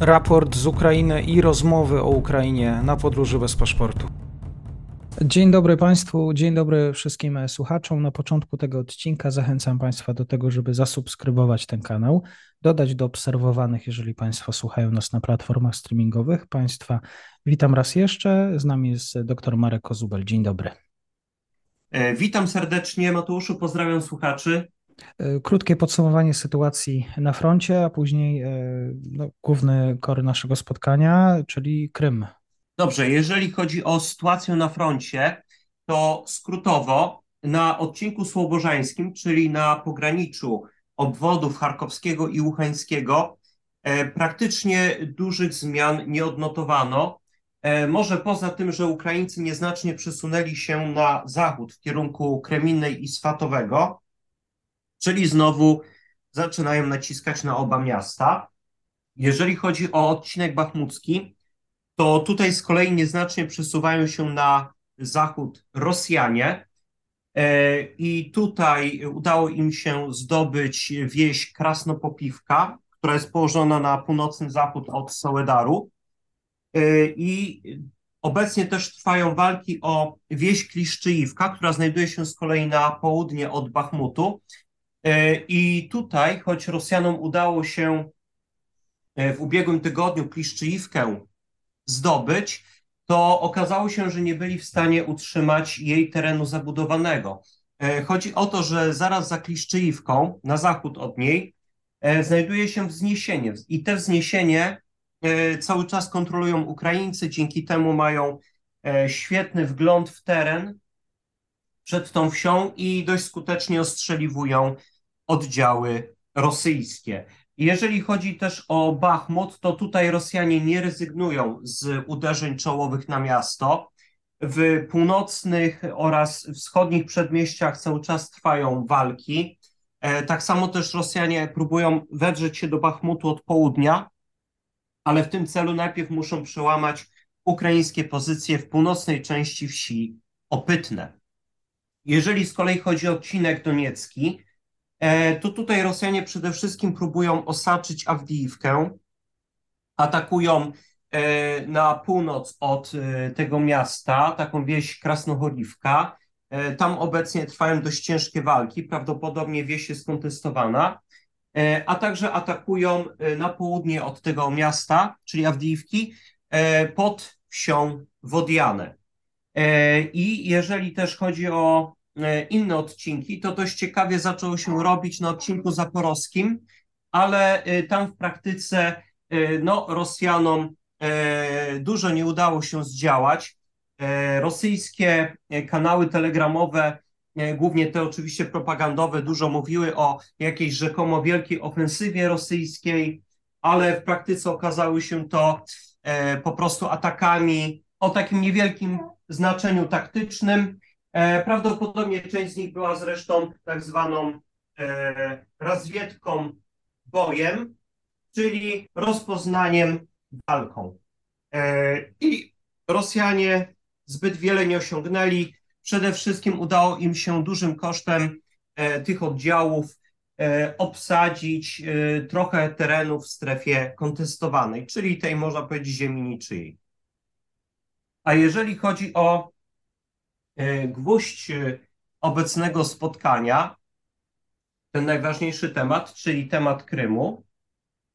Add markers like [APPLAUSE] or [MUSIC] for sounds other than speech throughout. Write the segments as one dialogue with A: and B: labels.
A: raport z Ukrainy i rozmowy o Ukrainie na podróży bez paszportu. Dzień dobry Państwu, dzień dobry wszystkim słuchaczom. Na początku tego odcinka zachęcam Państwa do tego, żeby zasubskrybować ten kanał, dodać do obserwowanych, jeżeli Państwo słuchają nas na platformach streamingowych. Państwa witam raz jeszcze. Z nami jest dr Marek Kozubel. Dzień dobry.
B: E, witam serdecznie, Mateuszu, pozdrawiam słuchaczy.
A: E, krótkie podsumowanie sytuacji na froncie, a później e, no, główny kory naszego spotkania, czyli Krym.
B: Dobrze, jeżeli chodzi o sytuację na froncie, to skrótowo na odcinku słobożańskim, czyli na pograniczu obwodów charkowskiego i łuchańskiego, praktycznie dużych zmian nie odnotowano. Może poza tym, że Ukraińcy nieznacznie przesunęli się na zachód w kierunku Kreminnej i Swatowego, czyli znowu zaczynają naciskać na oba miasta. Jeżeli chodzi o odcinek bachmucki, to tutaj z kolei nieznacznie przesuwają się na zachód Rosjanie. E, I tutaj udało im się zdobyć wieś Krasnopopiwka, która jest położona na północny zachód od Soledaru. E, I obecnie też trwają walki o wieś Kliszczyjówka, która znajduje się z kolei na południe od Bachmutu. E, I tutaj, choć Rosjanom udało się e, w ubiegłym tygodniu Kliszczyjówkę zdobyć, to okazało się, że nie byli w stanie utrzymać jej terenu zabudowanego. E, chodzi o to, że zaraz za Kliszczyjówką, na zachód od niej, znajduje się wzniesienie i te wzniesienie cały czas kontrolują Ukraińcy, dzięki temu mają świetny wgląd w teren przed tą wsią i dość skutecznie ostrzeliwują oddziały rosyjskie. Jeżeli chodzi też o Bachmut, to tutaj Rosjanie nie rezygnują z uderzeń czołowych na miasto. W północnych oraz wschodnich przedmieściach cały czas trwają walki. E, tak samo też Rosjanie próbują wedrzeć się do Bachmutu od południa, ale w tym celu najpierw muszą przełamać ukraińskie pozycje w północnej części wsi Opytne. Jeżeli z kolei chodzi o odcinek doniecki, e, to tutaj Rosjanie przede wszystkim próbują osaczyć Awdijiwkę, atakują e, na północ od e, tego miasta, taką wieś Krasnochorivka. Tam obecnie trwają dość ciężkie walki, prawdopodobnie wieś jest kontestowana, a także atakują na południe od tego miasta, czyli Awdijiwki, pod wsią Wodianę. I jeżeli też chodzi o E, inne odcinki, to dość ciekawie zaczęło się robić na odcinku zaporowskim, ale e, tam w praktyce e, no, Rosjanom dużo nie udało się zdziałać. Rosyjskie kanały telegramowe, głównie te oczywiście propagandowe, dużo mówiły o jakiejś rzekomo wielkiej ofensywie rosyjskiej, ale w praktyce okazały się to po prostu atakami o takim niewielkim znaczeniu taktycznym, E, prawdopodobnie część z nich była zresztą tak zwaną e, rozwiedką bojem, czyli rozpoznaniem walką. E, I Rosjanie zbyt wiele nie osiągnęli. Przede wszystkim udało im się dużym kosztem tych oddziałów obsadzić trochę terenów w strefie kontestowanej, czyli tej, można powiedzieć, ziemi niczyjej. A jeżeli chodzi o E, gwóźdź e, obecnego spotkania, ten najważniejszy temat, czyli temat Krymu,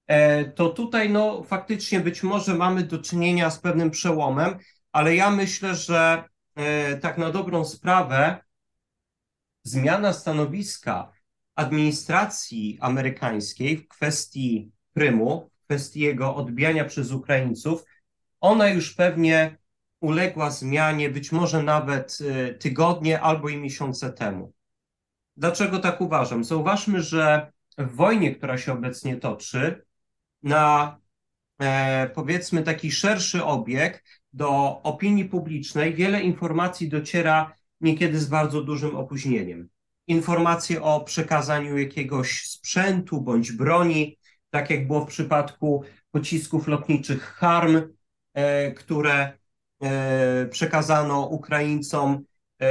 B: e, to tutaj no, faktycznie być może mamy do czynienia z pewnym przełomem, ale ja myślę, że tak na dobrą sprawę zmiana stanowiska administracji amerykańskiej w kwestii Krymu, w kwestii jego odbijania przez Ukraińców, ona już pewnie uległa zmianie być może nawet y, tygodnie albo i miesiące temu. Dlaczego tak uważam? Zauważmy, że w wojnie, która się obecnie toczy, na e, powiedzmy taki szerszy obieg do opinii publicznej, wiele informacji dociera niekiedy z bardzo dużym opóźnieniem. Informacje o przekazaniu jakiegoś sprzętu bądź broni, tak jak było w przypadku pocisków lotniczych HARM, e, które E, przekazano Ukraińcom e,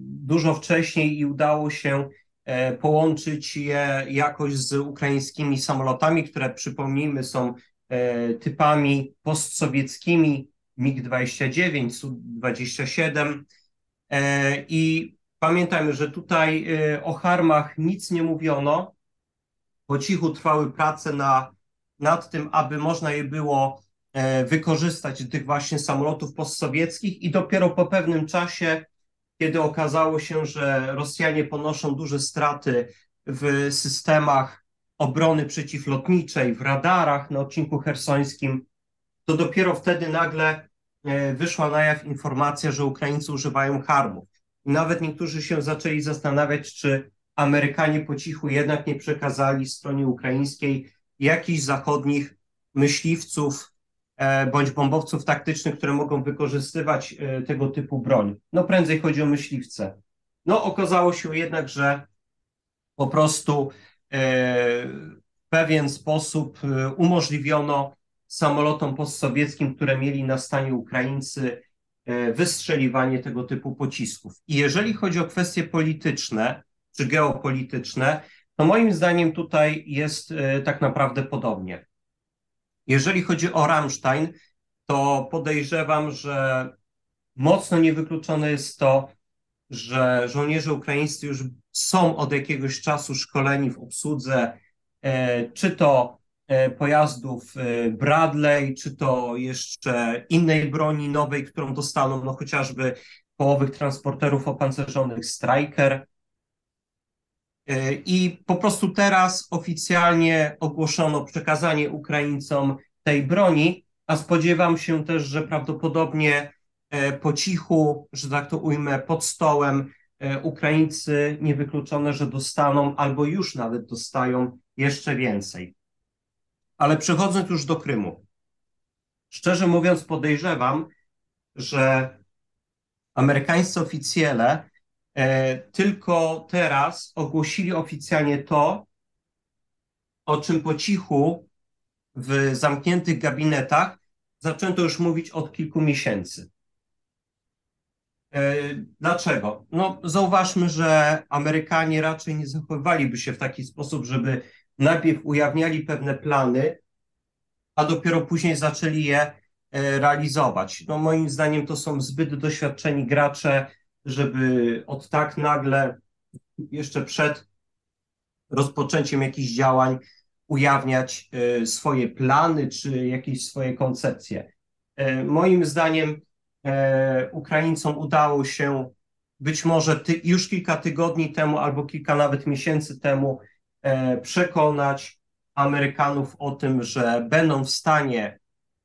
B: dużo wcześniej i udało się e, połączyć je jakoś z ukraińskimi samolotami, które przypomnijmy są typami postsowieckimi MiG-29, Su-27 i pamiętajmy, że tutaj o harmach nic nie mówiono, po cichu trwały prace na, nad tym, aby można je było e, wykorzystać tych właśnie samolotów postsowieckich i dopiero po pewnym czasie, kiedy okazało się, że Rosjanie ponoszą duże straty w systemach obrony przeciwlotniczej, w radarach na odcinku hersońskim, to dopiero wtedy nagle e, wyszła na jaw informacja, że Ukraińcy używają harmów. Nawet niektórzy się zaczęli zastanawiać, czy Amerykanie po cichu jednak nie przekazali stronie ukraińskiej jakichś zachodnich myśliwców e, bądź bombowców taktycznych, które mogą wykorzystywać e, tego typu broń. No prędzej chodzi o myśliwce. No okazało się jednak, że po prostu e, w pewien sposób umożliwiono samolotom postsowieckim, które mieli na stanie Ukraińcy, wystrzeliwanie tego typu pocisków. I jeżeli chodzi o kwestie polityczne, czy geopolityczne, to moim zdaniem tutaj jest e, tak naprawdę podobnie. Jeżeli chodzi o Rammstein, to podejrzewam, że mocno niewykluczone jest to, że żołnierze ukraińscy już są od jakiegoś czasu szkoleni w obsłudze e, czy to e, pojazdów Bradley, czy to jeszcze innej broni nowej, którą dostaną, no chociażby połowych transporterów opancerzonych Striker. E, I po prostu teraz oficjalnie ogłoszono przekazanie Ukraińcom tej broni, a spodziewam się też, że prawdopodobnie e, po cichu, że tak to ujmę, pod stołem e, Ukraińcy niewykluczone, że dostaną albo już nawet dostają jeszcze więcej. Ale przechodząc już do Krymu. Szczerze mówiąc, podejrzewam, że amerykańscy oficjele tylko teraz ogłosili oficjalnie to, o czym po cichu w zamkniętych gabinetach zaczęto już mówić od kilku miesięcy. E, dlaczego? No, zauważmy, że Amerykanie raczej nie zachowywaliby się w taki sposób, żeby najpierw ujawniali pewne plany, a dopiero później zaczęli je e, realizować. No, moim zdaniem to są zbyt doświadczeni gracze, żeby od tak nagle, jeszcze przed rozpoczęciem jakichś działań, ujawniać e, swoje plany czy jakieś swoje koncepcje. E, moim zdaniem e, Ukraińcom udało się być może ty, już kilka tygodni temu albo kilka nawet miesięcy temu przekonać Amerykanów o tym, że będą w stanie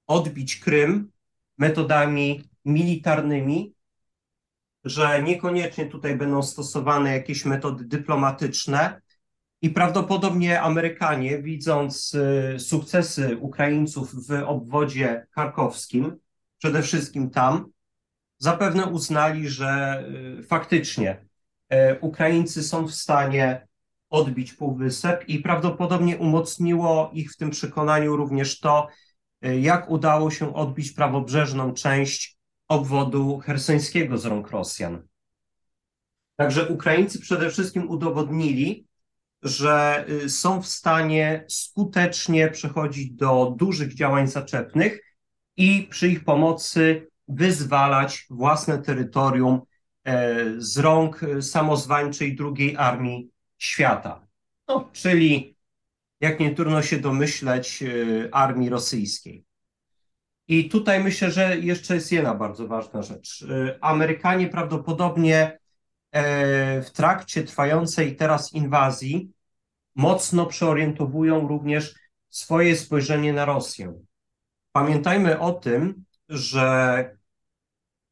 B: odbić Krym metodami militarnymi, że niekoniecznie tutaj będą stosowane jakieś metody dyplomatyczne i prawdopodobnie Amerykanie, widząc y, sukcesy Ukraińców w obwodzie charkowskim, przede wszystkim tam, zapewne uznali, że y, faktycznie y, Ukraińcy są w stanie odbić Półwysep i prawdopodobnie umocniło ich w tym przekonaniu również to, jak udało się odbić prawobrzeżną część obwodu hersońskiego z rąk Rosjan. Także Ukraińcy przede wszystkim udowodnili, że y, są w stanie skutecznie przechodzić do dużych działań zaczepnych i przy ich pomocy wyzwalać własne terytorium e, z rąk y, samozwańczej drugiej armii świata. No, czyli, jak nie trudno się domyśleć, y, armii rosyjskiej. I tutaj myślę, że jeszcze jest jedna bardzo ważna rzecz. Y, Amerykanie prawdopodobnie e, w trakcie trwającej teraz inwazji mocno przeorientowują również swoje spojrzenie na Rosję. Pamiętajmy o tym, że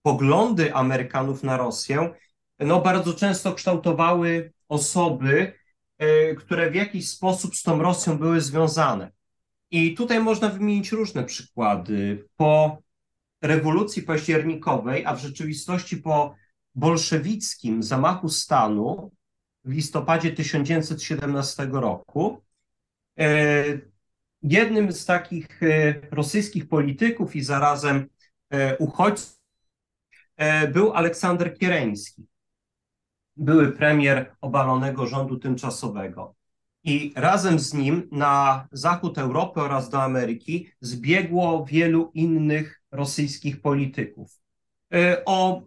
B: poglądy Amerykanów na Rosję no, bardzo często kształtowały osoby, e, które w jakiś sposób z tą Rosją były związane. I tutaj można wymienić różne przykłady. Po rewolucji październikowej, a w rzeczywistości po bolszewickim zamachu stanu w listopadzie 1917 roku, e, jednym z takich e, rosyjskich polityków i zarazem e, uchodźców był Aleksander Kiereński, były premier obalonego rządu tymczasowego. I razem z nim na zachód Europy oraz do Ameryki zbiegło wielu innych rosyjskich polityków o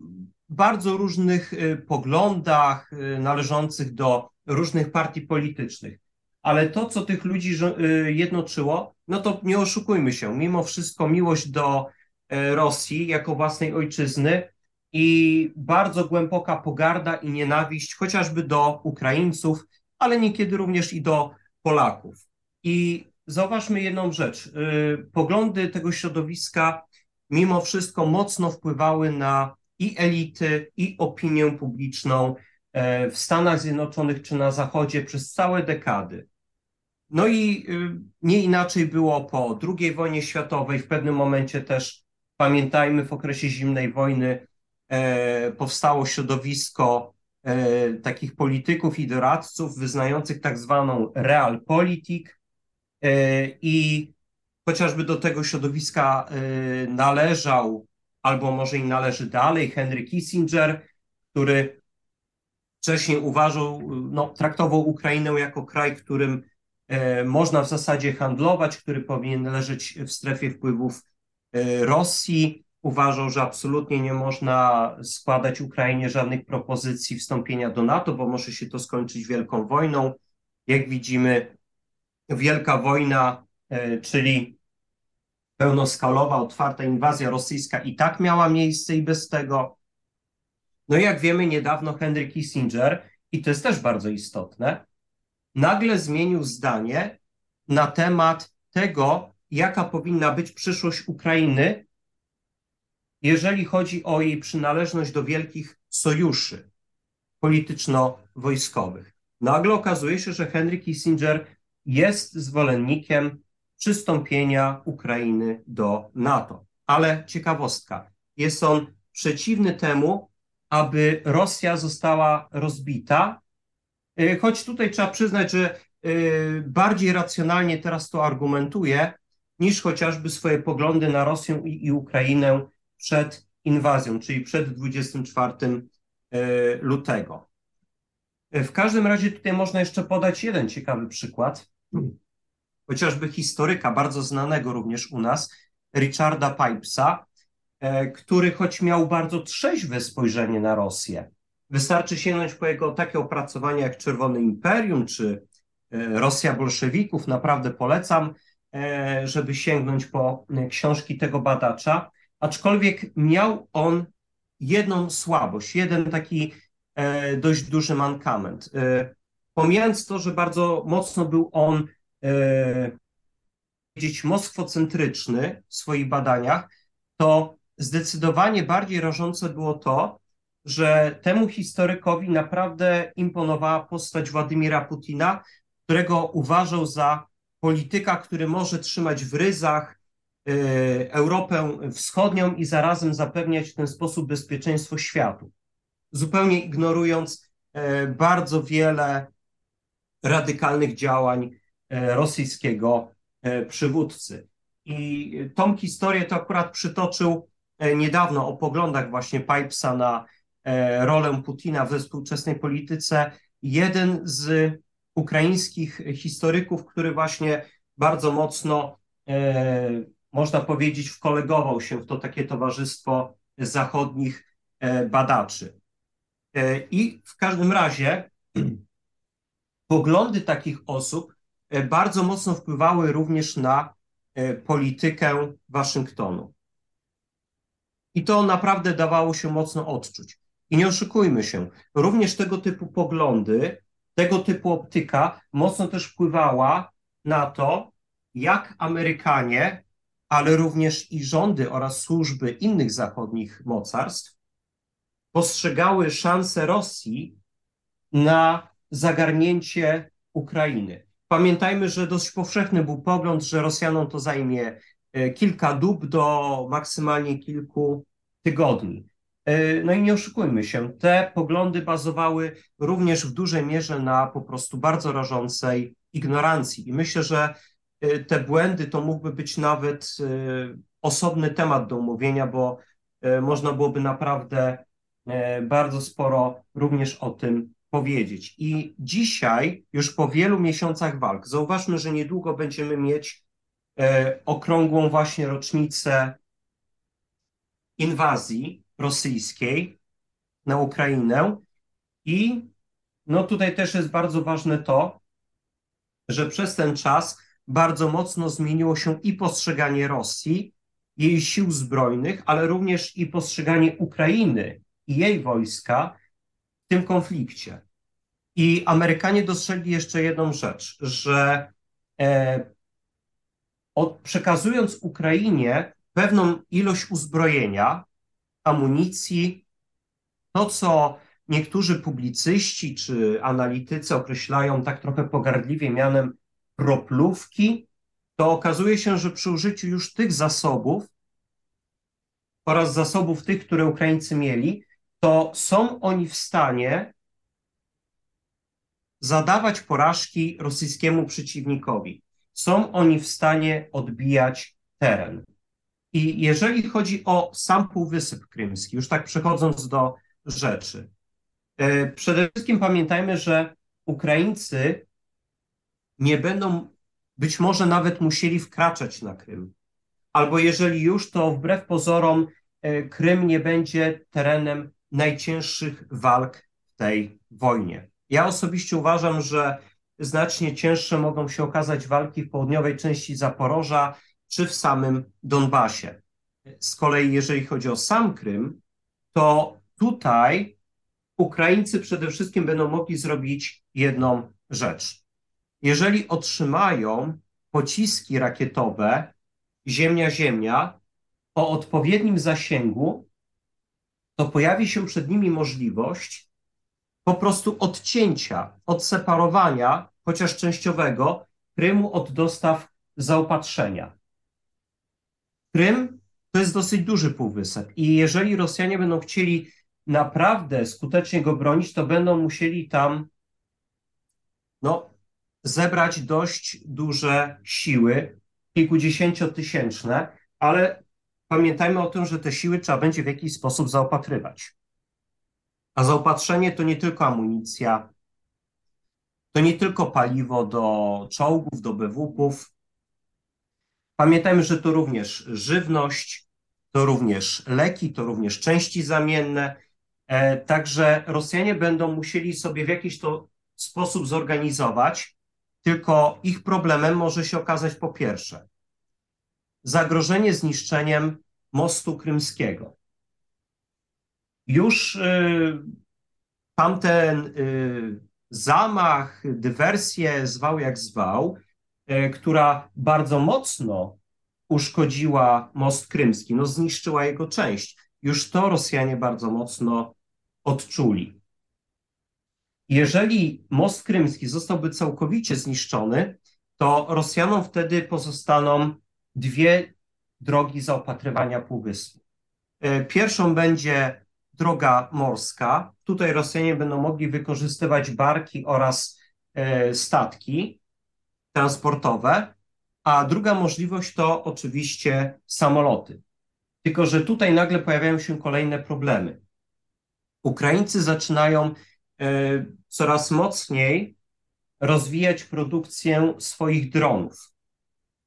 B: bardzo różnych poglądach należących do różnych partii politycznych. Ale to, co tych ludzi jednoczyło, no to nie oszukujmy się, mimo wszystko miłość do Rosji jako własnej ojczyzny i bardzo głęboka pogarda i nienawiść chociażby do Ukraińców, ale niekiedy również i do Polaków. I zauważmy jedną rzecz. Y, poglądy tego środowiska mimo wszystko mocno wpływały na i elity, i opinię publiczną e, w Stanach Zjednoczonych czy na Zachodzie przez całe dekady. No i y, nie inaczej było po II wojnie światowej. W pewnym momencie też, pamiętajmy, w okresie zimnej wojny e, powstało środowisko E, takich polityków i doradców wyznających tak zwaną realpolitik e, i chociażby do tego środowiska e, należał, albo może i należy dalej, Henry Kissinger, który wcześniej uważał, no, traktował Ukrainę jako kraj, którym można w zasadzie handlować, który powinien leżeć w strefie wpływów Rosji uważał, że absolutnie nie można składać Ukrainie żadnych propozycji wstąpienia do NATO, bo może się to skończyć wielką wojną. Jak widzimy, wielka wojna, e, czyli pełnoskalowa, otwarta inwazja rosyjska i tak miała miejsce i bez tego. No i jak wiemy, niedawno Henry Kissinger, i to jest też bardzo istotne, nagle zmienił zdanie na temat tego, jaka powinna być przyszłość Ukrainy jeżeli chodzi o jej przynależność do wielkich sojuszy polityczno-wojskowych. Nagle okazuje się, że Henry Kissinger jest zwolennikiem przystąpienia Ukrainy do NATO. Ale ciekawostka, jest on przeciwny temu, aby Rosja została rozbita, y, choć tutaj trzeba przyznać, że y, bardziej racjonalnie teraz to argumentuje, niż chociażby swoje poglądy na Rosję i, i Ukrainę przed inwazją, czyli przed 24 e, lutego. E, w każdym razie tutaj można jeszcze podać jeden ciekawy przykład, chociażby historyka bardzo znanego również u nas, Richarda Pipesa, e, który choć miał bardzo trzeźwe spojrzenie na Rosję, wystarczy sięgnąć po jego takie opracowania jak Czerwone Imperium czy Rosja bolszewików, naprawdę polecam, żeby sięgnąć po książki tego badacza aczkolwiek miał on jedną słabość, jeden taki e, dość duży mankament. E, pomijając to, że bardzo mocno był on e, powiedzieć moskwocentryczny w swoich badaniach, to zdecydowanie bardziej rażące było to, że temu historykowi naprawdę imponowała postać Władimira Putina, którego uważał za polityka, który może trzymać w ryzach Europę Wschodnią i zarazem zapewniać w ten sposób bezpieczeństwo światu, zupełnie ignorując y, bardzo wiele radykalnych działań y, rosyjskiego przywódcy. I tą historię to akurat przytoczył niedawno o poglądach właśnie Pipesa na rolę Putina we współczesnej polityce. Jeden z ukraińskich historyków, który właśnie bardzo mocno można powiedzieć, wkolegował się w to takie towarzystwo zachodnich e, badaczy. E, I w każdym razie [CLEARS THROAT] poglądy takich osób e, bardzo mocno wpływały również na politykę Waszyngtonu. I to naprawdę dawało się mocno odczuć. I nie oszukujmy się, również tego typu poglądy, tego typu optyka mocno też wpływała na to, jak Amerykanie ale również i rządy oraz służby innych zachodnich mocarstw postrzegały szansę Rosji na zagarnięcie Ukrainy. Pamiętajmy, że dość powszechny był pogląd, że Rosjanom to zajmie e, kilka dób do maksymalnie kilku tygodni. E, no i nie oszukujmy się, te poglądy bazowały również w dużej mierze na po prostu bardzo rażącej ignorancji. I myślę, że te błędy to mógłby być nawet y, osobny temat do omówienia, bo y, można byłoby naprawdę bardzo sporo również o tym powiedzieć. I dzisiaj, już po wielu miesiącach walk, zauważmy, że niedługo będziemy mieć okrągłą właśnie rocznicę inwazji rosyjskiej na Ukrainę. I no tutaj też jest bardzo ważne to, że przez ten czas bardzo mocno zmieniło się i postrzeganie Rosji, jej sił zbrojnych, ale również i postrzeganie Ukrainy i jej wojska w tym konflikcie. I Amerykanie dostrzegli jeszcze jedną rzecz, że e, od, przekazując Ukrainie pewną ilość uzbrojenia, amunicji, to co niektórzy publicyści czy analitycy określają tak trochę pogardliwie mianem kroplówki, to okazuje się, że przy użyciu już tych zasobów oraz zasobów tych, które Ukraińcy mieli, to są oni w stanie zadawać porażki rosyjskiemu przeciwnikowi. Są oni w stanie odbijać teren. I jeżeli chodzi o sam Półwysep Krymski, już tak przechodząc do rzeczy, e, przede wszystkim pamiętajmy, że Ukraińcy nie będą być może nawet musieli wkraczać na Krym. Albo jeżeli już, to wbrew pozorom e, Krym nie będzie terenem najcięższych walk w tej wojnie. Ja osobiście uważam, że znacznie cięższe mogą się okazać walki w południowej części Zaporoża czy w samym Donbasie. Z kolei, jeżeli chodzi o sam Krym, to tutaj Ukraińcy przede wszystkim będą mogli zrobić jedną rzecz. Jeżeli otrzymają pociski rakietowe Ziemia-Ziemia o odpowiednim zasięgu, to pojawi się przed nimi możliwość po prostu odcięcia, odseparowania, chociaż częściowego, Krymu od dostaw zaopatrzenia. Krym to jest dosyć duży półwysep i jeżeli Rosjanie będą chcieli naprawdę skutecznie go bronić, to będą musieli tam no, zebrać dość duże siły, kilkudziesięciotysięczne, ale pamiętajmy o tym, że te siły trzeba będzie w jakiś sposób zaopatrywać. A zaopatrzenie to nie tylko amunicja, to nie tylko paliwo do czołgów, do BWP-ów. Pamiętajmy, że to również żywność, to również leki, to również części zamienne. E, także Rosjanie będą musieli sobie w jakiś to sposób zorganizować, tylko ich problemem może się okazać po pierwsze zagrożenie zniszczeniem mostu krymskiego. Już y, tamten y, zamach, dywersję, zwał jak zwał, y, która bardzo mocno uszkodziła most krymski, no zniszczyła jego część. Już to Rosjanie bardzo mocno odczuli. Jeżeli most krymski zostałby całkowicie zniszczony, to Rosjanom wtedy pozostaną dwie drogi zaopatrywania półwyspu. E, pierwszą będzie droga morska. Tutaj Rosjanie będą mogli wykorzystywać barki oraz e, statki transportowe, a druga możliwość to oczywiście samoloty. Tylko, że tutaj nagle pojawiają się kolejne problemy. Ukraińcy zaczynają e, coraz mocniej rozwijać produkcję swoich dronów.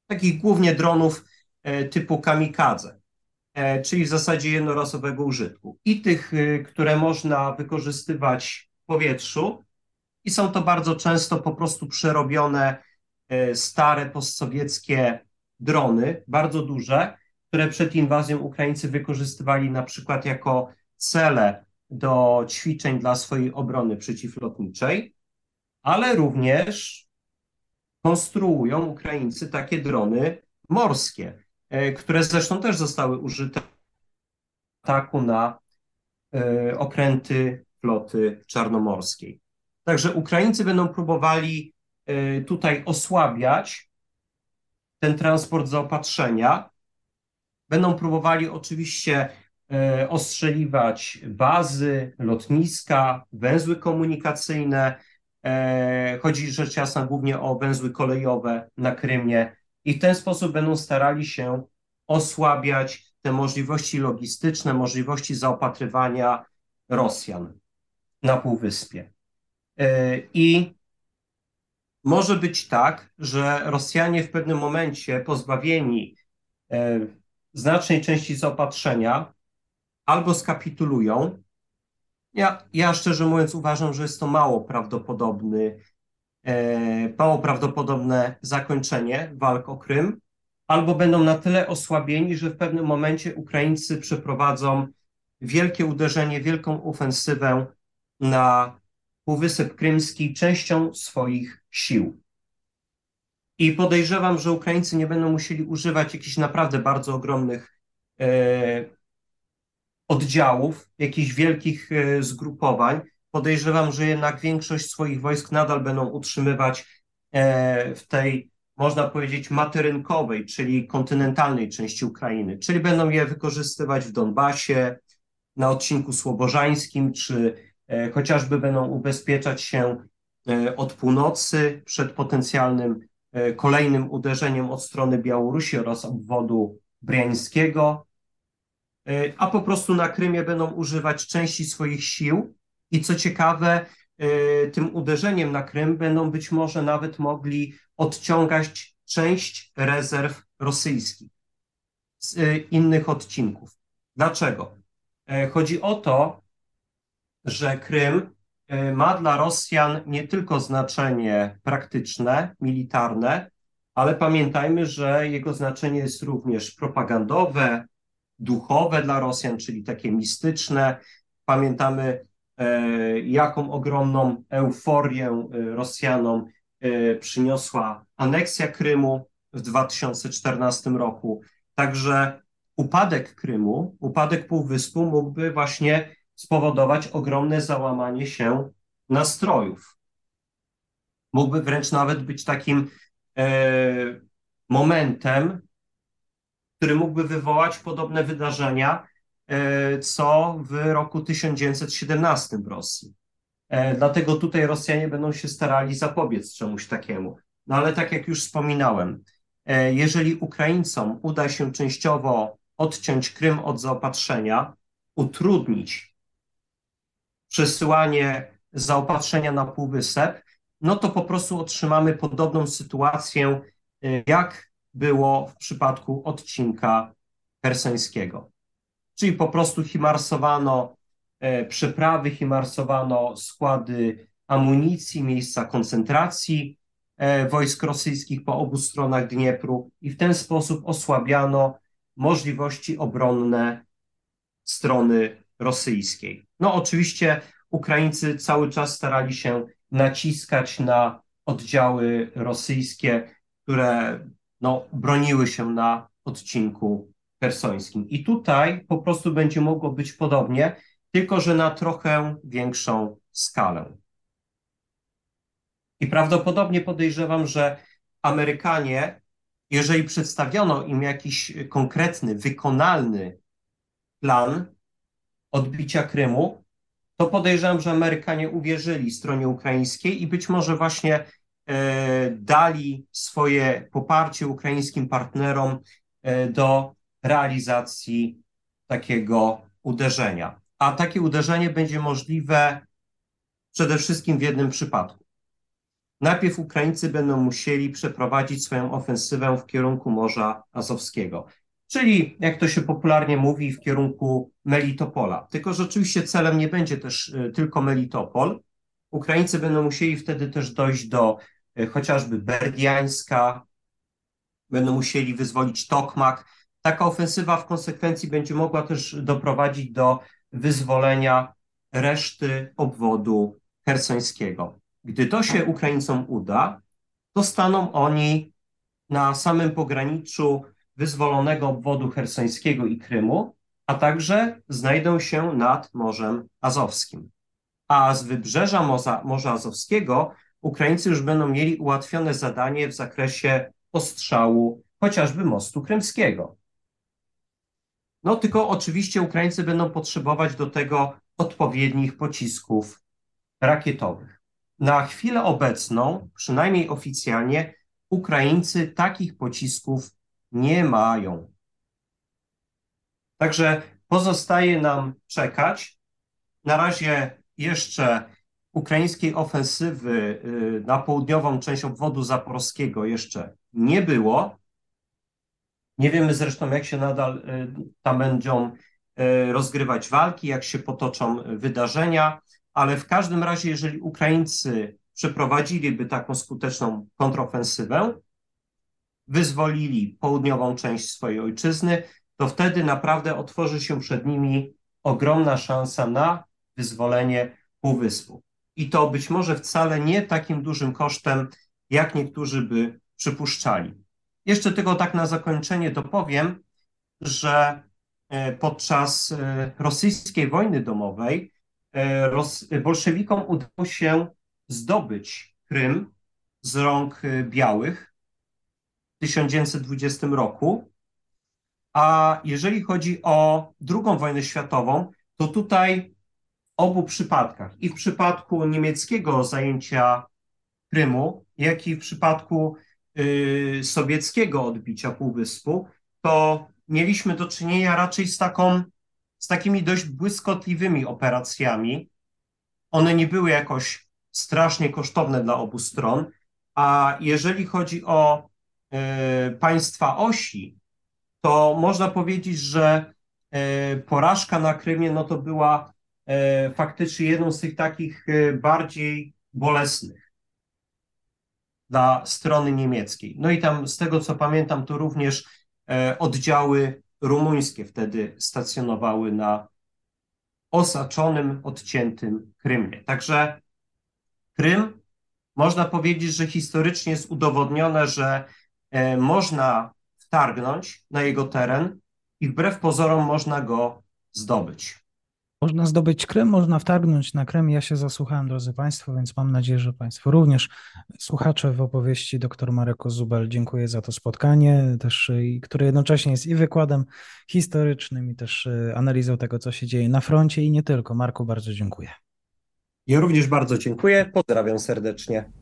B: Takich głównie dronów E, typu kamikadze, e, czyli w zasadzie jednorazowego użytku. I tych, e, które można wykorzystywać w powietrzu, i są to bardzo często po prostu przerobione stare postsowieckie drony, bardzo duże, które przed inwazją Ukraińcy wykorzystywali na przykład jako cele do ćwiczeń dla swojej obrony przeciwlotniczej, ale również konstruują Ukraińcy takie drony morskie. E, które zresztą też zostały użyte w ataku na e, okręty floty czarnomorskiej. Także Ukraińcy będą próbowali e, tutaj osłabiać ten transport zaopatrzenia. Będą próbowali oczywiście ostrzeliwać bazy, lotniska, węzły komunikacyjne. Chodzi rzecz jasna głównie o węzły kolejowe na Krymie i w ten sposób będą starali się osłabiać te możliwości logistyczne, możliwości zaopatrywania Rosjan na Półwyspie. I może być tak, że Rosjanie w pewnym momencie pozbawieni znacznej części zaopatrzenia albo skapitulują. Ja, ja szczerze mówiąc uważam, że jest to mało prawdopodobny, e, mało prawdopodobne zakończenie walk o Krym, albo będą na tyle osłabieni, że w pewnym momencie Ukraińcy przeprowadzą wielkie uderzenie, wielką ofensywę na Półwysep Krymski częścią swoich sił. I podejrzewam, że Ukraińcy nie będą musieli używać jakichś naprawdę bardzo ogromnych e, oddziałów, jakichś wielkich e, zgrupowań. Podejrzewam, że jednak większość swoich wojsk nadal będą utrzymywać e, w tej, można powiedzieć, materynkowej, czyli kontynentalnej części Ukrainy, czyli będą je wykorzystywać w Donbasie, na odcinku słobożańskim, czy e, chociażby będą ubezpieczać się od północy przed potencjalnym kolejnym uderzeniem od strony Białorusi oraz obwodu briańskiego. E, a po prostu na Krymie będą używać części swoich sił i co ciekawe, e, tym uderzeniem na Krym będą być może nawet mogli odciągać część rezerw rosyjskich z e, innych odcinków. Dlaczego? Chodzi o to, że Krym ma dla Rosjan nie tylko znaczenie praktyczne, militarne, ale pamiętajmy, że jego znaczenie jest również propagandowe, duchowe dla Rosjan, czyli takie mistyczne. Pamiętamy, e, jaką ogromną euforię e, Rosjanom e, przyniosła aneksja Krymu w 2014 roku. Także upadek Krymu, upadek Półwyspu mógłby właśnie spowodować ogromne załamanie się nastrojów. Mógłby wręcz nawet być takim momentem, który mógłby wywołać podobne wydarzenia, e, co w roku 1917 w Rosji. E, dlatego tutaj Rosjanie będą się starali zapobiec czemuś takiemu. No ale tak jak już wspominałem, e, jeżeli Ukraińcom uda się częściowo odciąć Krym od zaopatrzenia, utrudnić przesyłanie zaopatrzenia na Półwysep, no to po prostu otrzymamy podobną sytuację jak było w przypadku odcinka hersońskiego. Czyli po prostu himarsowano e, przeprawy, himarsowano składy amunicji, miejsca koncentracji e, wojsk rosyjskich po obu stronach Dniepru i w ten sposób osłabiano możliwości obronne strony rosyjskiej. No oczywiście Ukraińcy cały czas starali się naciskać na oddziały rosyjskie, które no, broniły się na odcinku hersońskim. I tutaj po prostu będzie mogło być podobnie, tylko że na trochę większą skalę. I prawdopodobnie podejrzewam, że Amerykanie, jeżeli przedstawiono im jakiś konkretny, wykonalny plan odbicia Krymu, to podejrzewam, że Amerykanie uwierzyli stronie ukraińskiej i być może właśnie dali swoje poparcie ukraińskim partnerom e, do realizacji takiego uderzenia. A takie uderzenie będzie możliwe przede wszystkim w jednym przypadku. Najpierw Ukraińcy będą musieli przeprowadzić swoją ofensywę w kierunku Morza Azowskiego, czyli jak to się popularnie mówi, w kierunku Melitopola. Tylko, że oczywiście celem nie będzie też e, tylko Melitopol. Ukraińcy będą musieli wtedy też dojść do E, chociażby Berdiańska, będą musieli wyzwolić Tokmak. Taka ofensywa w konsekwencji będzie mogła też doprowadzić do wyzwolenia reszty obwodu hersońskiego. Gdy to się Ukraińcom uda, to staną oni na samym pograniczu wyzwolonego obwodu hersońskiego i Krymu, a także znajdą się nad Morzem Azowskim. A z wybrzeża Morza, Morza Azowskiego Ukraińcy już będą mieli ułatwione zadanie w zakresie ostrzału chociażby mostu krymskiego. No tylko oczywiście Ukraińcy będą potrzebować do tego odpowiednich pocisków rakietowych. Na chwilę obecną, przynajmniej oficjalnie, Ukraińcy takich pocisków nie mają. Także pozostaje nam czekać. Na razie jeszcze ukraińskiej ofensywy y, na południową część obwodu zaporowskiego jeszcze nie było. Nie wiemy zresztą, jak się nadal y, tam będą y, rozgrywać walki, jak się potoczą wydarzenia, ale w każdym razie, jeżeli Ukraińcy przeprowadziliby taką skuteczną kontrofensywę, wyzwolili południową część swojej ojczyzny, to wtedy naprawdę otworzy się przed nimi ogromna szansa na wyzwolenie Półwyspu. I to być może wcale nie takim dużym kosztem, jak niektórzy by przypuszczali. Jeszcze tylko tak na zakończenie dopowiem, że e, podczas e, rosyjskiej wojny domowej e, bolszewikom udało się zdobyć Krym z rąk białych w 1920 roku. A jeżeli chodzi o II wojnę światową, to tutaj obu przypadkach, i w przypadku niemieckiego zajęcia Krymu, jak i w przypadku y, sowieckiego odbicia Półwyspu, to mieliśmy do czynienia raczej z, taką, z takimi dość błyskotliwymi operacjami. One nie były jakoś strasznie kosztowne dla obu stron, a jeżeli chodzi o y, państwa osi, to można powiedzieć, że y, porażka na Krymie no to była faktycznie jedną z tych takich y, bardziej bolesnych dla strony niemieckiej. No i tam z tego co pamiętam, to również oddziały rumuńskie wtedy stacjonowały na osaczonym, odciętym Krymie. Także Krym, można powiedzieć, że historycznie jest udowodnione, że e, można wtargnąć na jego teren i wbrew pozorom można go zdobyć.
A: Można zdobyć Krym, można wtargnąć na Krym. Ja się zasłuchałem, drodzy Państwo, więc mam nadzieję, że Państwo również, słuchacze w opowieści dr Mareko Zubel, dziękuję za to spotkanie, też, które jednocześnie jest i wykładem historycznym, i też e, analizą tego, co się dzieje na froncie i nie tylko. Marku, bardzo dziękuję.
B: Ja również bardzo dziękuję. Pozdrawiam serdecznie.